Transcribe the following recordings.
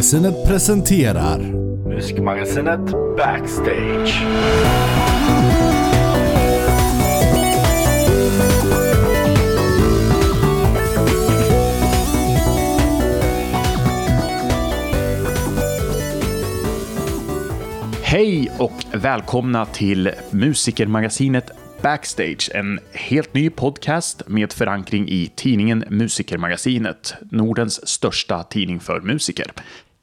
Musikmagasinet presenterar Musikmagasinet Backstage. Hej och välkomna till Musikermagasinet Backstage, en helt ny podcast med förankring i tidningen Musikermagasinet, Nordens största tidning för musiker.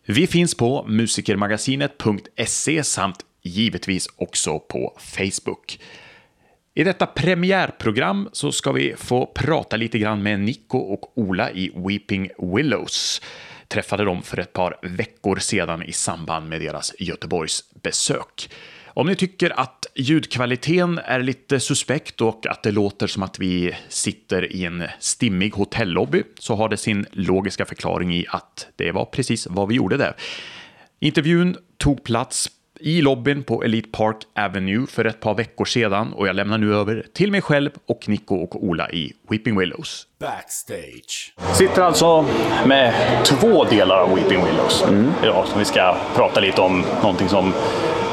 Vi finns på musikermagasinet.se samt givetvis också på Facebook. I detta premiärprogram så ska vi få prata lite grann med Nico och Ola i Weeping Willows. Träffade dem för ett par veckor sedan i samband med deras Göteborgsbesök. Om ni tycker att ljudkvaliteten är lite suspekt och att det låter som att vi sitter i en stimmig hotellobby så har det sin logiska förklaring i att det var precis vad vi gjorde där. Intervjun tog plats i lobbyn på Elite Park Avenue för ett par veckor sedan och jag lämnar nu över till mig själv och Nico och Ola i Weeping Willows. Backstage. Sitter alltså med två delar av Weeping Willows idag som vi ska prata lite om någonting som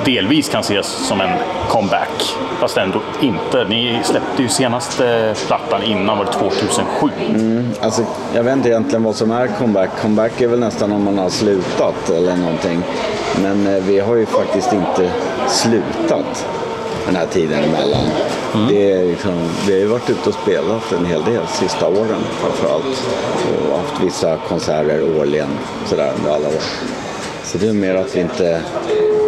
delvis kan ses som en comeback, fast ändå inte. Ni släppte ju senaste plattan innan, var det 2007? Alltså, jag vet inte egentligen vad som är comeback. Comeback är väl nästan om man har slutat eller någonting. Men eh, vi har ju faktiskt inte slutat den här tiden emellan. Det är liksom, vi har ju varit ute och spelat en hel del sista åren framförallt. Och haft vissa konserter årligen sådär under alla år. Så det är mer att vi inte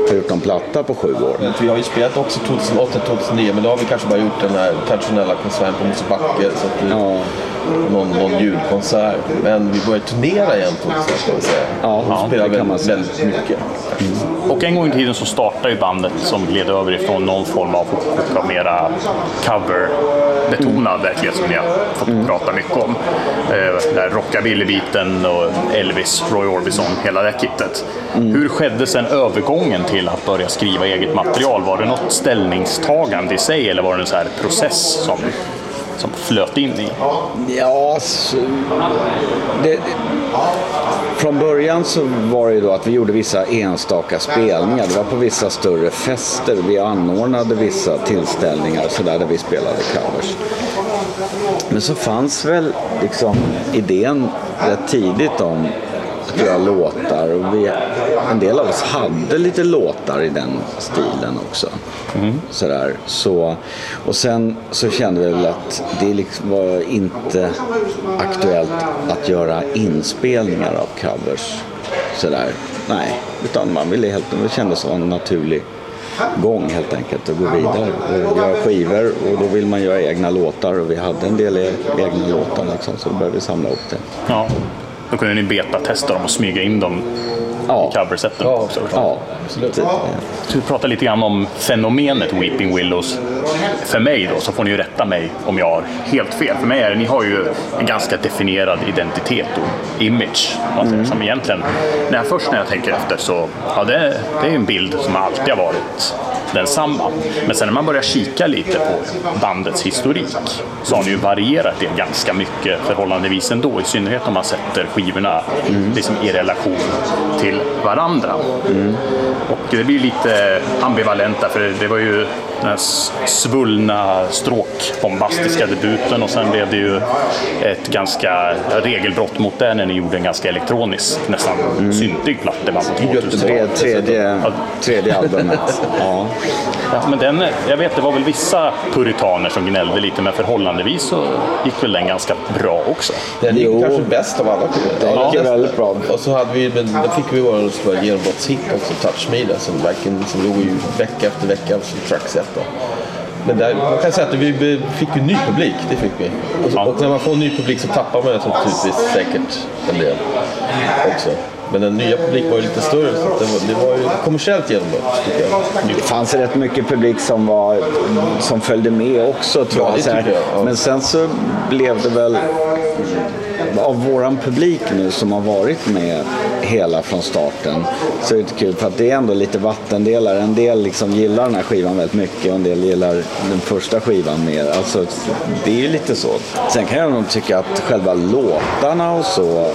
har gjort någon platta på sju år. Vi har ju spelat också 2008-2009 men då har vi kanske bara gjort den här traditionella konserten på Mosebacke. Så att vi, Ja. någon, någon ljudkonsert. Men vi började turnera igen 2000 kan man säga. Ja, och spelade väldigt, väldigt mycket. Och en gång i tiden så startade ju bandet som gled över ifrån någon form av och mera cover-betonad verklighet som ni har fått prata mycket om. Eh, rockabilly-biten och Elvis, Roy Orbison, hela det kittet. Hur skedde sen övergången till att börja skriva eget material? Var det något ställningstagande i sig eller var det en så här process som, som flöt in i? Ja, så, det, från början så var det ju då att vi gjorde vissa enstaka spelningar. Det var på vissa större fester. Vi anordnade vissa tillställningar så där, där vi spelade covers. Men så fanns väl liksom idén rätt tidigt om att göra låtar. Och vi, en del av oss hade lite låtar i den stilen också. Sådär. Så, och sen så kände vi väl att det liksom var inte aktuellt att göra inspelningar av covers. Sådär. Nej, utan man ville helt, det kändes som en naturlig gång helt enkelt att gå vidare och göra skivor och då vill man göra egna låtar och vi hade en del e-, egna låtar liksom, så då började vi samla upp det. Ja, då kunde ni beta-testa dem och smyga in dem Ja. i coversätten Ja. Ja, Absolut. vi pratar lite grann om fenomenet Weeping Willows. För mig då, så får ni ju rätta mig om jag har helt fel. För mig är det, ni har ju en ganska definierad identitet och image. säger, Som egentligen, när jag, först när jag tänker efter så, ja det, det är en bild som alltid har varit densamma. Men sen när man börjar kika lite på bandets historik så har ni ju varierat det ganska mycket förhållandevis ändå. I synnerhet om man sätter skivorna liksom i relation till varandra. Och det blir lite ambivalent för det var ju den här svullna stråkbombastiska debuten och sen blev det ju ett ganska regelbrott mot det när ni gjorde en ganska elektronisk, nästan syntig platta på 2000 Tre, tredje, tredje albumet. Ja. Ja, men den, jag vet, det var väl vissa puritaner som gnällde lite, men förhållandevis så gick väl den ganska bra också. Den gick Jo. kanske bäst av alla skivor. Ja, det är väldigt bra. Och så hade vi, men då fick vi vår genombrottshit också, Touch Me, där, som verkligen som låg ju vecka efter vecka som trackset. då. Men där, man kan säga att vi fick ju ny publik, det fick vi. Och, så, och när man får ny publik så tappar man naturligtvis säkert en del också. Men den nya publiken var ju lite större så det, var, det var ju kommersiellt genombrott tycker jag. Det fanns rätt mycket publik som, var, som följde med också tror Ja, jag. jag, ja. Men sen så blev det väl av våran publik nu som har varit med hela från starten så är det kul för att det är ändå lite vattendelare. En del liksom gillar den här skivan väldigt mycket och en del gillar den första skivan mer. Alltså, det är ju lite så. Sen kan jag nog tycka att själva låtarna och så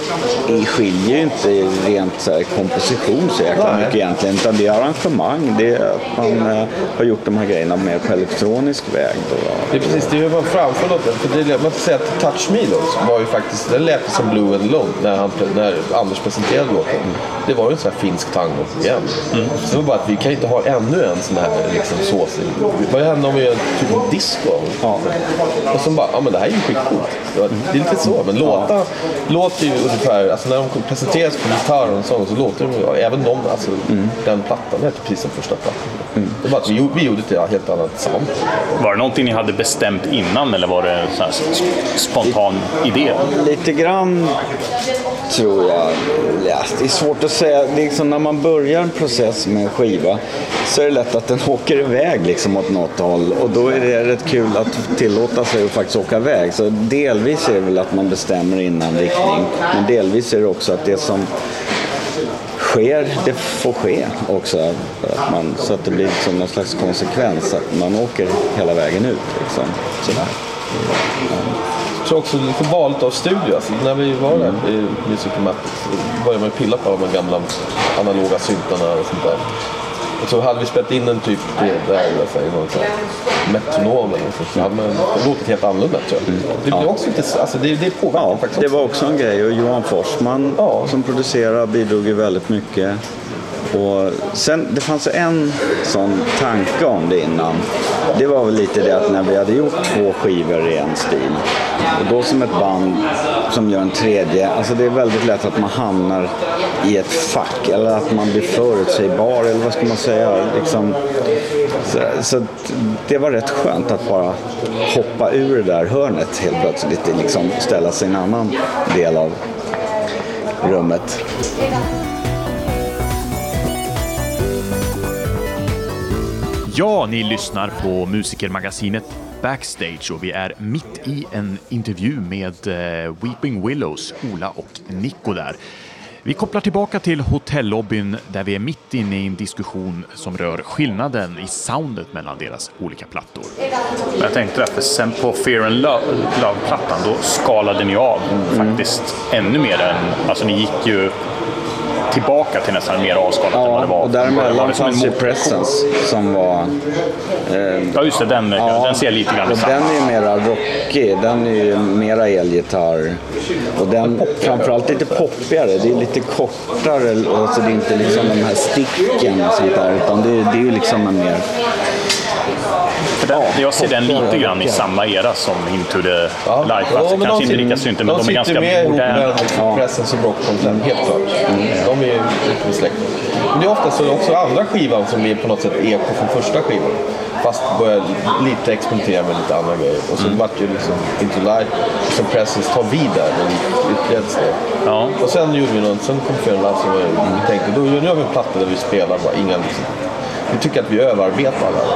skiljer ju inte rent så här, komposition så jäkla mycket egentligen. Utan det är arrangemang. Det är att man eh, har gjort de här grejerna mer på elektronisk väg. Då. Det är precis det hur man framför låten. För det, man får säga att Touch Me då, var ju faktiskt, den lät som Blue and Alone när, han, när Anders presenterade låten. Det var ju en sån här finsk tango igen. Så det var bara att vi kan inte ha ännu en sån här liksom, såsig. Vad händer om vi gör typ en disco? Ja. Och så bara, ja men det här är ju skitcoolt. Det det är lite så, men låtar låter ju ungefär, alltså när de presenteras på gitarr och sång så låter de även de, alltså den plattan lät precis som första plattan. Det var att vi, gjorde- vi gjorde ett helt annat sound. Var det någonting ni hade bestämt innan eller var det en spontan idé? Lite grann tror jag. Ja, det är svårt att säga. Det är liksom när man börjar en process med en skiva så är det lätt att den åker iväg liksom åt något håll. Och då är det rätt kul att tillåta sig att faktiskt åka iväg. Så delvis är det väl att man bestämmer innan riktning. Men delvis är det också att det som sker, det får ske också. Att man, så att det blir liksom någon slags konsekvens. Att man åker hela vägen ut. Liksom. Sådär. Jag tror också lite valet av studio. Alltså, när vi var där i Music Map började man pilla på alla de gamla analoga syntarna och sånt där. Och så hade vi spelat in en typ det där, i någon här metronom eller sånt. Så hade man låtit helt annorlunda tror jag. Det blir också lite, alltså det, det påverkar Ja, faktiskt det var också en grej. Och Johan Forsman Ja. som producerade bidrog ju väldigt mycket. Och sen, det fanns en sån tanke om det innan. Det var väl lite det att när vi hade gjort två skivor i en stil och då som ett band som gör en tredje, alltså det är väldigt lätt att man hamnar i ett fack eller att man blir förutsägbar eller vad ska man säga. Liksom, så, så det var rätt skönt att bara hoppa ur det där hörnet helt plötsligt. Liksom ställa sig i en annan del av rummet. Ja, ni lyssnar på Musikermagasinet Backstage och vi är mitt i en intervju med eh, Weeping Willows, Ola och Nico där. Vi kopplar tillbaka till hotellobbyn där vi är mitt inne i en diskussion som rör skillnaden i soundet mellan deras olika plattor. Jag tänkte det, för sen på Fear and Love-plattan då skalade ni av faktiskt ännu mer än, alltså ni gick ju tillbaka till nästan mer avskalat än vad det Ja, var. och däremellan det som en fanns ju? Presence som var... Eh, Ja, just det. Den, den ser lite grann och den är ju mera rockig. Den är ju mera elgitarr. Och den framförallt lite poppigare. Det är lite kortare. Alltså det är inte liksom de här sticken och sånt där. Utan det är ju liksom en mer... Den, jag ser den lite grann i samma era som Into the Ja. Ja, Alltså, men kanske inte de- lika synt, men de, är sitter ganska med ihop moderna. med liksom Presence och Brockcomten, helt klart. De är lite med släkt. Men det är ofta så också andra skivan som blir på något sätt eko från första skivan. Fast börjar lite experimentera med lite andra grejer. Och så vart ju liksom Into Light, som Presence tar vid där med ytterligare ett steg. Ja. Och sen gjorde vi något, sen kom Love som vi tänkte, då nu har vi en platta där vi spelar bara inga liksom, vi tycker att vi överarbetar alla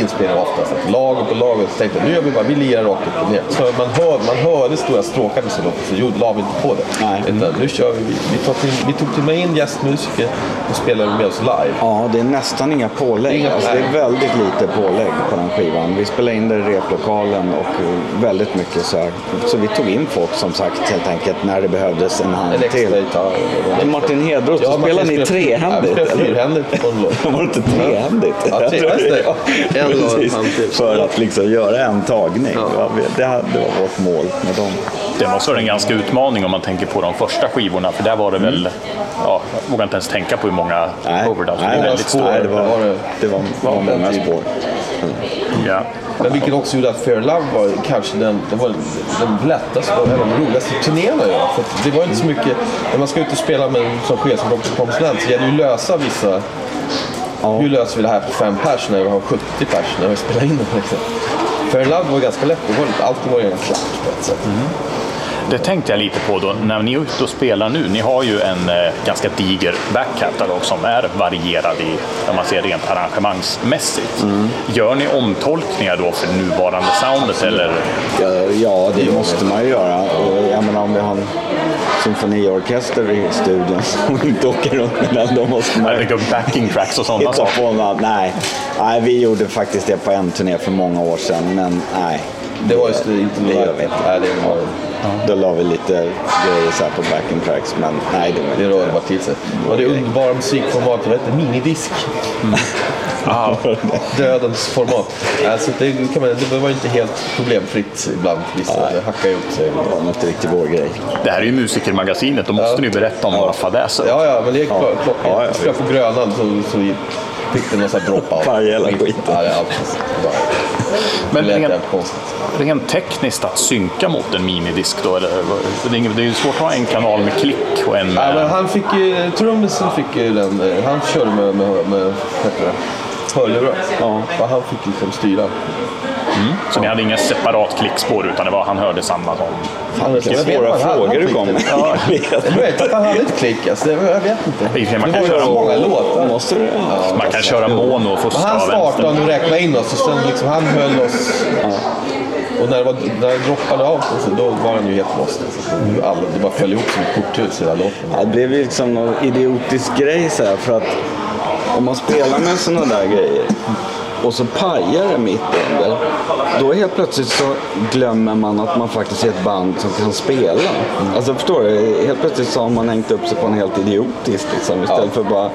inspelningar ofta. Så lager på lager. Så tänkte jag, nu gör vi bara, vi lirar rakt upp och ner. Så man, hör, man hörde stora stråkar så långt, så gjorde, la vi inte på det. Nej. Utan nu kör vi, vi, tog till, vi tog till med in gästmusiker och spelade med oss live. Ja, det är nästan inga pålägg. Inga- Alltså, det är väldigt lite pålägg på den skivan. Vi spelade in det i replokalen och väldigt mycket så här. Så vi tog in folk som sagt helt enkelt när det behövdes en hand En extra till. gitarr. Men Martin Hedroth, spelar kan ni trehändigt? Ja, fyrhändigt på en låt. Var det inte trehändigt? Ja, tre-. Ja, En och en precis. till. För att liksom göra en tagning. Det, var, det var vårt mål med dem. Det måste vara en ganska utmaning om man tänker på de första skivorna, för där var det väl, ja, jag vågar inte ens tänka på hur många overdubs. Det nej, det, väldigt var, stort. nej, det, var, det- var, många den spår. Ja. Men vilket också gjorde att Fair Love var kanske den, det var den lättaste och de roligaste turnén att göra. För det var inte så mycket, när man ska ut och spela med som rockkonsulent så gäller det ju att lösa vissa Hur löser vi det här på fem pers när vi har 70 pers när vi spelar in det? Liksom. Fair Love var ganska lätt, var lite, allting var ju en klart på ett sätt. Det tänkte jag lite på då, när ni är ute och spelar nu. Ni har ju en eh, ganska diger backkatalog som är varierad i, om man ser rent arrangemangsmässigt. Gör ni omtolkningar då för nuvarande soundet eller? Ja, ja, det måste man ju göra. Och jag menar om vi har en symfoniorkester i studion som inte åker runt med den, då måste man Eller backing tracks och sådana saker? på något. Nej. nej, vi gjorde faktiskt det på en turné för många år sedan, men nej. Det var just det, inte det gör vi inte. Nej, det var, Då la vi lite grejer så här på backing tracks, men nej, det var det inte. rörde bara till sig. Och det underbara musikformatet, vad heter det? Minidisk. Ja, Dödens format. Alltså, det, kan man, det var ju inte helt problemfritt ibland. Vissa det hackade ihop sig. Det var inte riktigt vår grej. det här är ju musikermagasinet, då måste ni berätta om några fadäser. Ja, ja, men det gick ja. klockan. Ja, ja. Jag få Grönan så, så fick det någon sån här dropout. Fan, jävla skit. Ja, är. Bara, Men rent, rent tekniskt att synka mot en minidisk då? Eller, det är är ju svårt att ha en kanal med klick och en Ja, men med... han fick ju, trummisen fick ju den, eh, han körde med, med, med det? Hörlurar. Ja. Och han fick liksom styra. Så ni hade inga separat klickspår utan det var han hörde samma som... Fan, Vilka svåra frågor du kom med. Ja. Jag vet att han hade ett klick alltså. Det, jag vet inte. Man det kan var ju köra många låtar. Måste du ja. Man kan köra mono och få han startade och räknade in oss och sen liksom han höll oss. Och när det, var, när det droppade av så då var han ju helt lost. Alltså, alla, det bara föll ihop som ett korthus hela låten. Ja, det blev liksom någon idiotisk grej så här, för att om man spelar med sådana där grejer och så pajar det mitt under. Då helt plötsligt så glömmer man att man faktiskt är ett band som kan spela. Alltså förstår du? Helt plötsligt så har man hängt upp sig på en helt idiotisk liksom, istället för bara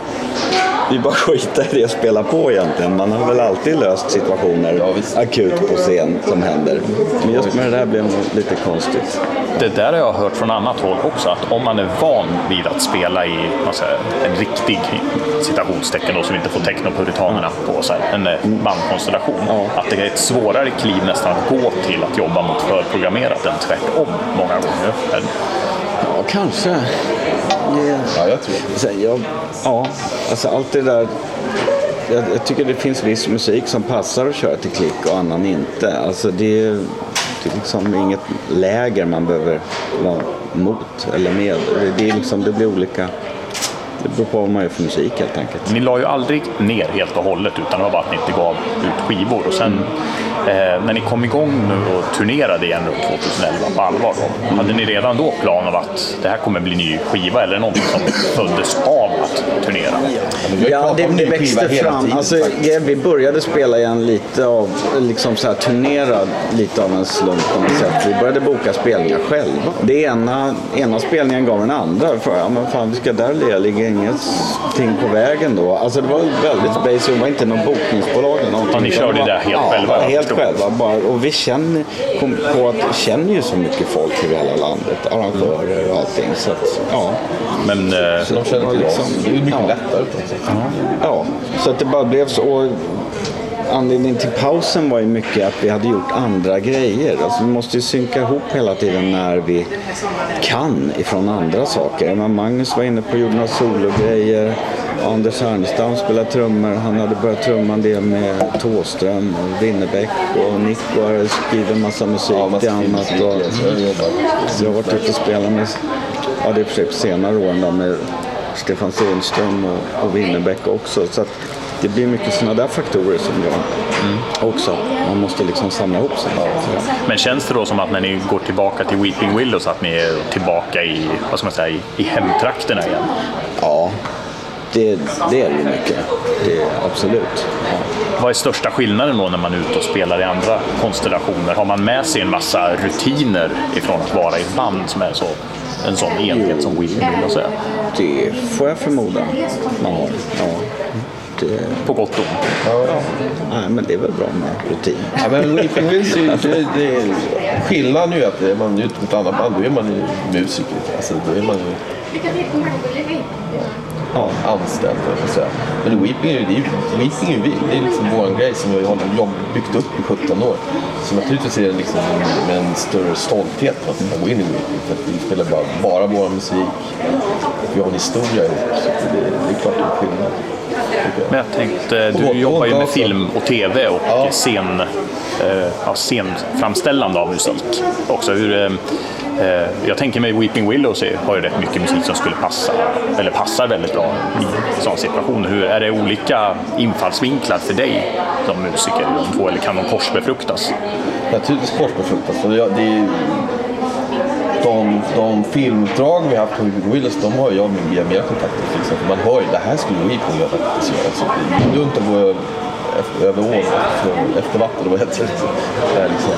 vi bara skiter i det och spelar på egentligen. Man har väl alltid löst situationer Ja, akut på scen som händer. Men just med det där blev det lite konstigt. Det där har jag hört från annat håll också, att om man är van vid att spela i säger, en riktig citationstecken då, som inte får technopuritanerna på sig, en eh, bandkonstellation, att det är ett svårare kliv nästan att gå till att jobba mot förprogrammerat än tvärtom många gånger. Ja, kanske. Yeah. Ja, jag tror det. Sen, jag, ja, alltså allt det där. Jag, jag tycker det finns viss musik som passar att köra till klick och annan inte. Alltså det, är- det är liksom inget läger man behöver vara mot eller med. Det, det, är liksom, det blir olika. Det beror på vad man gör för musik helt enkelt. Ni la ju aldrig ner helt och hållet utan det var bara att ni inte gav ut skivor. Och sen eh, när ni kom igång nu och turnerade igen runt 2011 på allvar då, hade ni redan då plan av att det här kommer bli ny skiva eller någonting som föddes av att turnera? Ja, det, det växte fram. tiden, Alltså, ja, vi började spela igen lite av, liksom så här turnera lite av en slump på något sätt. Vi började boka spelningar själva. Det ena, ena spelningen gav den andra. För, ja, men fan, vi ska där lira, ligger ingenting på vägen då. Alltså det var väldigt basic, det var inte någon bokningsbolag eller någonting. Ja, ni körde det helt ja, själva, jag helt själva. Bara, och vi känner, kom på att, känner ju så mycket folk i hela landet. Arrangörer och allting. Så att, ja. Men eh, De känner till oss. liksom- Det är mycket ja. lättare på något sätt. Ja, så att det bara blev så. Och anledningen till pausen var ju mycket att vi hade gjort andra grejer. Alltså vi måste ju synka ihop hela tiden när vi kan ifrån andra saker. Men Magnus var inne på att gjorde några sologrejer. Anders Härnestam spelade trummor. Han hade börjat trumma en del med Tåström och Winnerbäck. Och Nico har skrivit en massa musik Ja, till annat. musik, Och, ja, så jag har varit ute och spelat med, ja det är i och för sig på senare åren då, med Stefan Sundström och, och Winnerbäck också. Så att det blir mycket sådana där faktorer som gör också. Man måste liksom samla ihop sig. Men känns det då som att när ni går tillbaka till Weeping Willows att ni är tillbaka i, vad ska man säga, i, i hemtrakterna igen? ja, det, det är det ju mycket. Det är absolut. Ja. Vad är största skillnaden då när man är ute och spelar i andra konstellationer? Har man med sig en massa rutiner ifrån att vara i ett band som är så, en sån enhet som Willows är? Det får jag förmoda man har. Ja. Det, På gott och ont. nej, men det är väl bra med rutin. Ja, men Wills, det, det, är- skillnaden är ju att är man ute med ett annat band, då är man ju musiker. Alltså, då är man ju ja, anställd, vad säga. Men Weeping är ju, det är ju, Weeping är vi. Det är liksom vår grej som vi har byggt upp i 17 år. Så naturligtvis är det liksom med en större stolthet att få gå in i Weeping. För att vi spelar bara, bara vår musik. Vi har en historia ihop. Så det, det är klart det är skillnad. jag. Men jag tänkte, du och jobbar ju med film och tv och Ja. scen, eh, ja, scenframställande av musik också. Hur, Eh, Eh, jag tänker mig Weeping Willows är- har ju rätt mycket musik som skulle passa, eller passar väldigt bra i sådana situationer. Hur, är det olika infallsvinklar för dig som musiker de två, eller kan de korsbefruktas? Naturligtvis korsbefruktas. Alltså, det, det är ju- de, de filmdrag vi har haft på Weeping Willows, de har jag med via mer kontakter. Till exempel. Man hör ju, det här skulle Weeping Willows faktiskt göra. Alltså, det är dumt att gå efter, över ån efter, vatten, vad heter det? liksom,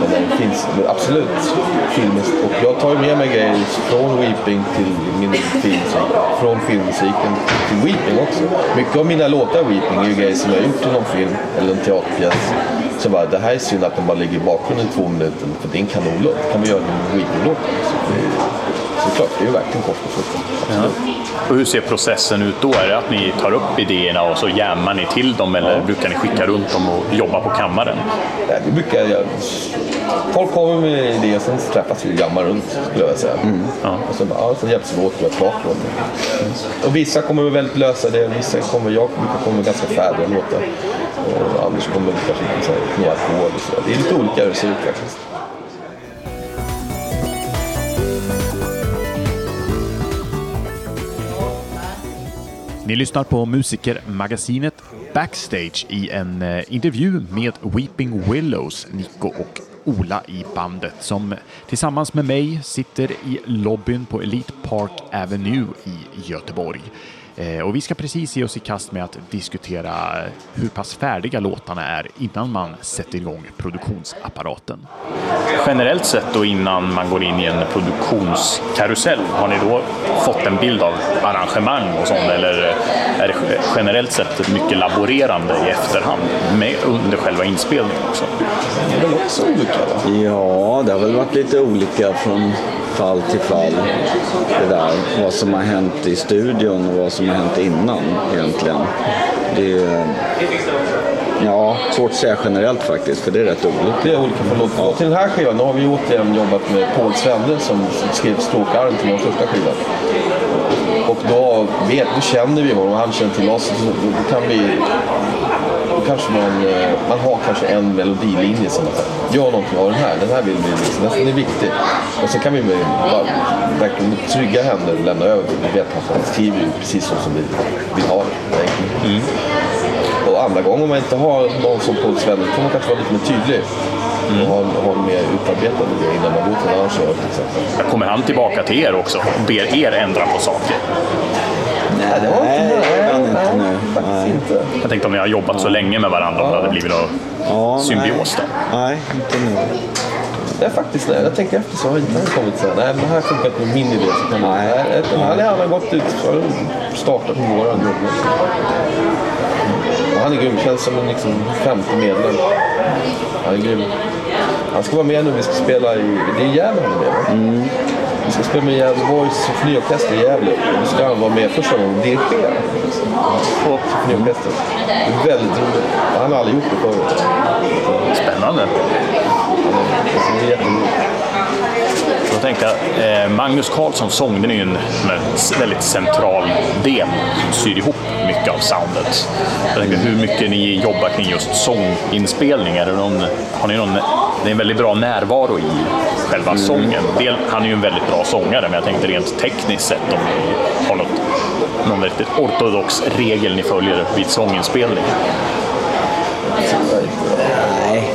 men det finns absolut filmiskt. Och jag tar ju med mig grejer från Weeping till min filmmusik. Från filmmusiken till Weeping också. Mycket av mina låtar i Weeping är ju grejer som jag har gjort i någon film eller en teaterpjäs. Så bara, det här är synd att den bara ligger i bakgrunden i två minuter för det är en kanonlåt. Kan vi göra en Weeping-låt? Såklart, det är ju verkligen korsbefruktat. Och hur ser processen ut då? Är det att ni tar upp idéerna och så jammar ni till dem eller brukar ni skicka runt dem och jobba på kammaren? Nej, vi brukar, jag, folk kommer med idéer och sen träffas vi och jammar runt skulle jag säga. Ja. Och sen, ja, sen hjälps vi åt göra klart låten. Och vissa kommer väl väldigt lösa det, vissa kommer, jag brukar komma ganska färdiga låtar. Och Anders kommer kanske med några ackord och så. Det är lite olika hur det ser ut faktiskt. Ni lyssnar på musikermagasinet Backstage i en eh, intervju med Weeping Willows, Nico och Ola i bandet som tillsammans med mig sitter i lobbyn på Elite Park Avenue i Göteborg. Eh, Och vi ska precis ge oss i kast med att diskutera hur pass färdiga låtarna är innan man sätter igång produktionsapparaten. Generellt sett då innan man går in i en produktionskarusell, har ni då fått en bild av arrangemang och sånt eller är det generellt sett mycket laborerande i efterhand med, under själva inspelningen också? Det är också olika va? Ja, det har väl varit lite olika från fall till fall. Det där, vad som har hänt i studion och vad som har hänt innan egentligen. Det är ja, svårt att säga generellt faktiskt, för det är rätt olika. Det är olika från låt till. Till den här skivan har vi återigen jobbat med Paul Svenne som skrev stråkarm till vår första skiva. Och då, vet, då känner vi honom och han känner till oss. Då kan vi... Då kanske man, eh, man har kanske en melodilinje som man säger, gör någonting av den här. Den här vill vi liksom, den är viktig. Och så kan vi med bara, verkligen med trygga händer lämna över. Vi vet att han skriver precis så som vi vill ha det. egentligen. Och andra gånger om man inte har någon som Paul Svenne får man kanske vara lite mer tydlig. Och ha, ha en mer utarbetad idé innan man går till en arrangör till exempel. Kommer han tillbaka till er också och ber er ändra på saker? Nej, det var Nej, inte det var inte nej, faktiskt Nej. inte. Jag tänkte om ni har jobbat så länge med varandra, om det hade blivit någon Ja, symbios då? Nej, nej inte nu. Nej, faktiskt nej. Jag tänker efter så har inte kommit så här. Nej, men det här har funkat med min idé. Så kan Nej. nej. nej, Han, har gått ut han startat våran grupp. Och han är grym. Känns som en liksom, femte medlem. Han är grym. Han ska vara med nu. Vi ska spela i... Det är Gävle han är med va? Vi ska spela med Gävle Boys symfoniorkester i Gävle. Och då ska han vara med första gången och dirigera. På symfoniorkestern. Det är väldigt roligt. Han har aldrig gjort det förut. Spännande. Så det är jätteroligt. Då tänkte jag, eh, Magnus Carlsson sång, den är ju en, en väldigt central del som syr ihop mycket av soundet. Jag tänkte hur mycket ni jobbar kring just sånginspelning. Är det någon, har ni någon, det är en väldigt bra närvaro i själva sången. Del, han är ju en väldigt bra sångare, men jag tänkte rent tekniskt sett om ni har något, någon riktigt ortodox regel ni följer vid sånginspelning. Nej.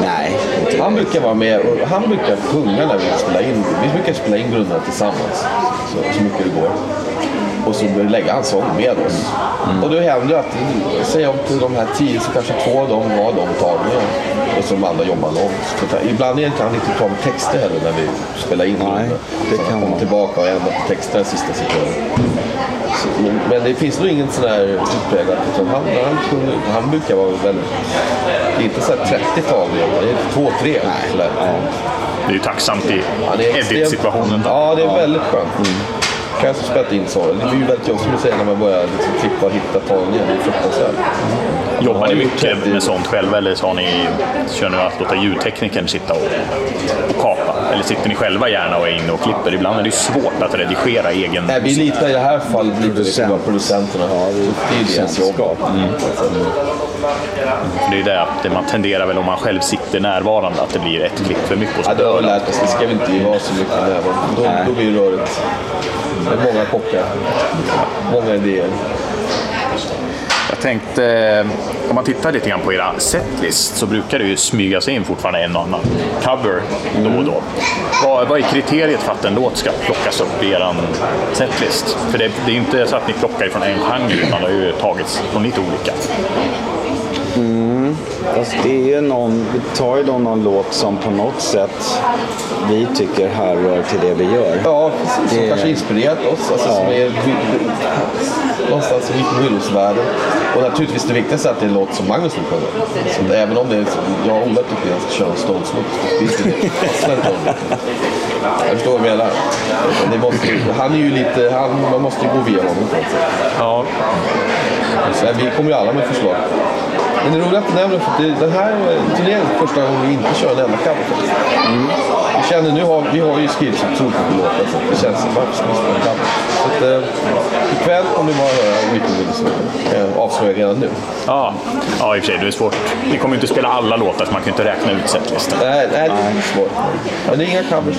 Nej, Han brukar vara med och han brukar sjunga när vi spelar in. Vi brukar spela in grunderna tillsammans så, så mycket det går. Och så lägger han sång med oss. Och då händer det att, säg om till de här tio så kanske två av dem var de tagningar. Och så de andra jobbar långt. Ibland är inte han inte bra med texter heller när vi spelar in Nej, det Så han kan kommer vara. tillbaka och ändrar på texterna i sista sekunden. Men, men det finns nog ingen sån här utpräglat. utan Han, han, han brukar vara väldigt... Det är inte så här 30 tagningar, det är två, tre. sådär. Det är ju tacksamt i Ja, edit-situationen. Ja, det är väldigt skönt. Kan jag spelat in så. Det blir ju väldigt jobbigt som du säger när man börjar liksom klippa och hitta tagningar. Det är fruktansvärt. Jobbar ni gjort mycket det. med sånt själva eller så har ni, kör ni att låta ljudteknikern sitta och, och kapa? Eller sitter ni själva gärna och är inne och klipper? Ibland är det ju svårt att redigera egen Nej, vi litar i det här fallet lite Producent. på producenterna. Ja, det är ju deras jobb. För det är det att man tenderar väl om man själv sitter närvarande att det blir ett klipp för mycket. Ja, det har vi det. lärt oss. Det ska vi inte vara så mycket närvarande. Då, då blir det rörigt. Många kockar. Många idéer. Jag tänkte, eh, om man tittar lite grann på era setlist så brukar det ju smyga sig in fortfarande en och annan cover då och då. Vad, vad är kriteriet för att en låt ska plockas upp i er setlist? För det, det är inte så att ni plockar ifrån en genre utan det har ju tagits från lite olika. Fast det är ju någon, vi tar ju då någon låt som på något sätt vi tycker härrör till det vi gör. Ja, precis. Som Det- kanske inspirerat oss. Alltså, som är någonstans i Willows-världen. Och naturligtvis det viktigaste är att det är en låt som Magnus vill sjunga. Så att även om det är... Jag och Ola tycker jag ska köra en det. Jag förstår vad jag menar. Det måste, han är ju lite... Han, man måste ju gå via honom på något sätt. Ja, Så vi kommer ju alla med förslag. Men det roliga du nämner för att det, den här turnén är första gången vi inte kör en enda cover. Mm. Vi känner nu har vi har ju skrivit så otroligt mycket låtar så det känns som att vi ska spela cover. Så att, eh, ikväll om ni bara höra Whitney Willis kan jag avslöja redan nu. ja. ja i och för sig, det är svårt. Ni kommer inte spela alla låtar så man kan inte räkna ut setlistan. Nej, nej det är svårt. Men det är inga covers.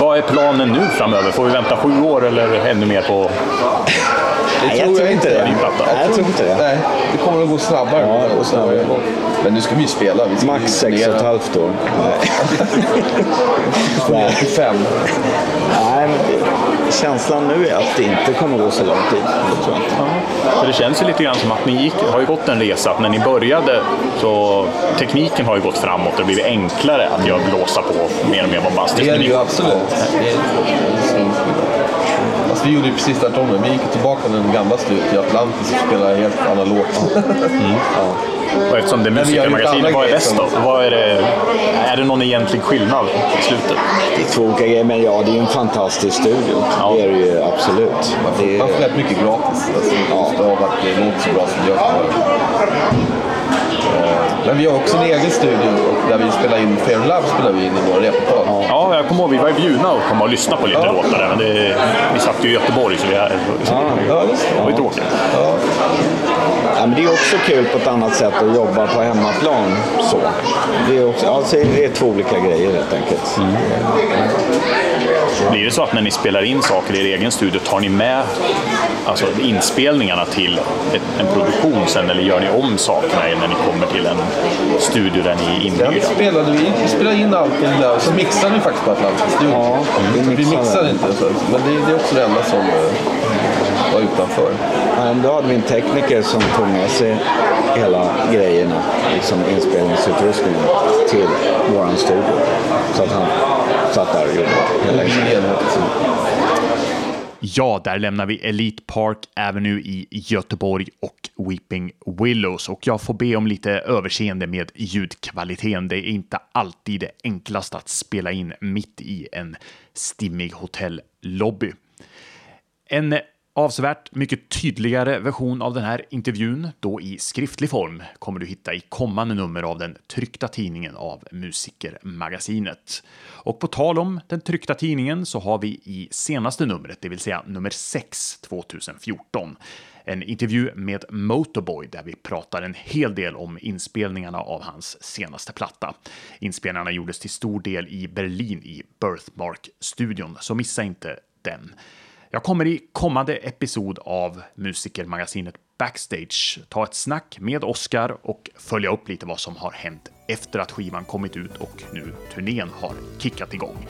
Vad är planen nu framöver? Får vi vänta sju år eller ännu mer på... Det Nej, jag tror inte det. Ny platta. Nej, jag tror inte det. Nej, det kommer att gå snabbare. Ja, det går snabbare. Men nu ska vi ju spela. Vi ska Max sex och ett halvt år. Till fem. Nej, men känslan nu är att det inte kommer gå så lång tid. Det tror jag. För det känns ju lite grann som att ni gick, har ju gått en resa. Att när ni började så tekniken har ju gått framåt och det blivit enklare att göra blåsa på mer och mer bombastiskt. Det är det ju absolut. Det är- Fast vi gjorde ju precis tvärtom. Vi gick tillbaka till den gamla studion till Atlantis och spelade helt analogt. Och eftersom det är vi har gjort musikermagasinet, andra vad är bäst då? Vad är, det, är det någon egentlig skillnad i slutet? Det är två olika grejer, men ja, det är en fantastisk studio. Ja. Det är det ju absolut. Det Man får rätt mycket gratis. Alltså, just av att det låter så bra som det gör. Men vi har också en egen studio och där vi spelar in Fair Love spelar vi in i vår repertoar. Ja, jag kommer ihåg vi var ju bjudna och komma och lyssna på lite Ja. låtar där, men det, vi satt ju i Göteborg så vi är, Ja, just det var ju tråkigt. ja, men det är också kul på ett annat sätt att jobba på hemmaplan. Så. Det, är också, alltså, det är två olika grejer helt enkelt. Blir det så att när ni spelar in saker i er egen studio, tar ni med alltså, inspelningarna till ett, en produktion sen eller gör ni om sakerna när ni kommer till en studio där ni är Den inhyrda? spelade vi, vi spelade in allting där och så mixade vi faktiskt på Atlantis. Ja, vi. vi mixade. inte. Så, men det, det är också det enda som eh, var utanför. Ja, då hade vi en tekniker som tog med sig hela grejerna, liksom inspelningsutrustningen, till våran studio. Så att han satt där och gjorde hela enhet. Ja, där lämnar vi Elite Park Avenue i Göteborg och Weeping Willows. Och jag får be om lite överseende med ljudkvaliteten. Det är inte alltid det enklaste att spela in mitt i en stimmig hotellobby. En avsevärt mycket tydligare version av den här intervjun, då i skriftlig form, kommer du hitta i kommande nummer av den tryckta tidningen av Musikermagasinet. Och på tal om den tryckta tidningen så har vi i senaste numret, det vill säga nummer 6 2014, en intervju med Motorboy där vi pratar en hel del om inspelningarna av hans senaste platta. Inspelningarna gjordes till stor del i Berlin i Birthmark-studion, så missa inte den. Jag kommer i kommande episod av Musikermagasinet Backstage ta ett snack med Oscar och följa upp lite vad som har hänt efter att skivan kommit ut och nu turnén har kickat igång.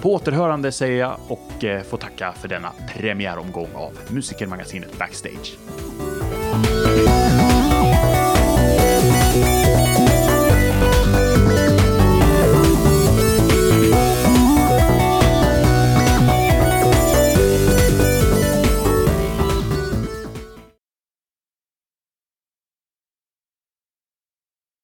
På återhörande säger jag och eh, får tacka för denna premiäromgång av Musikermagasinet Backstage.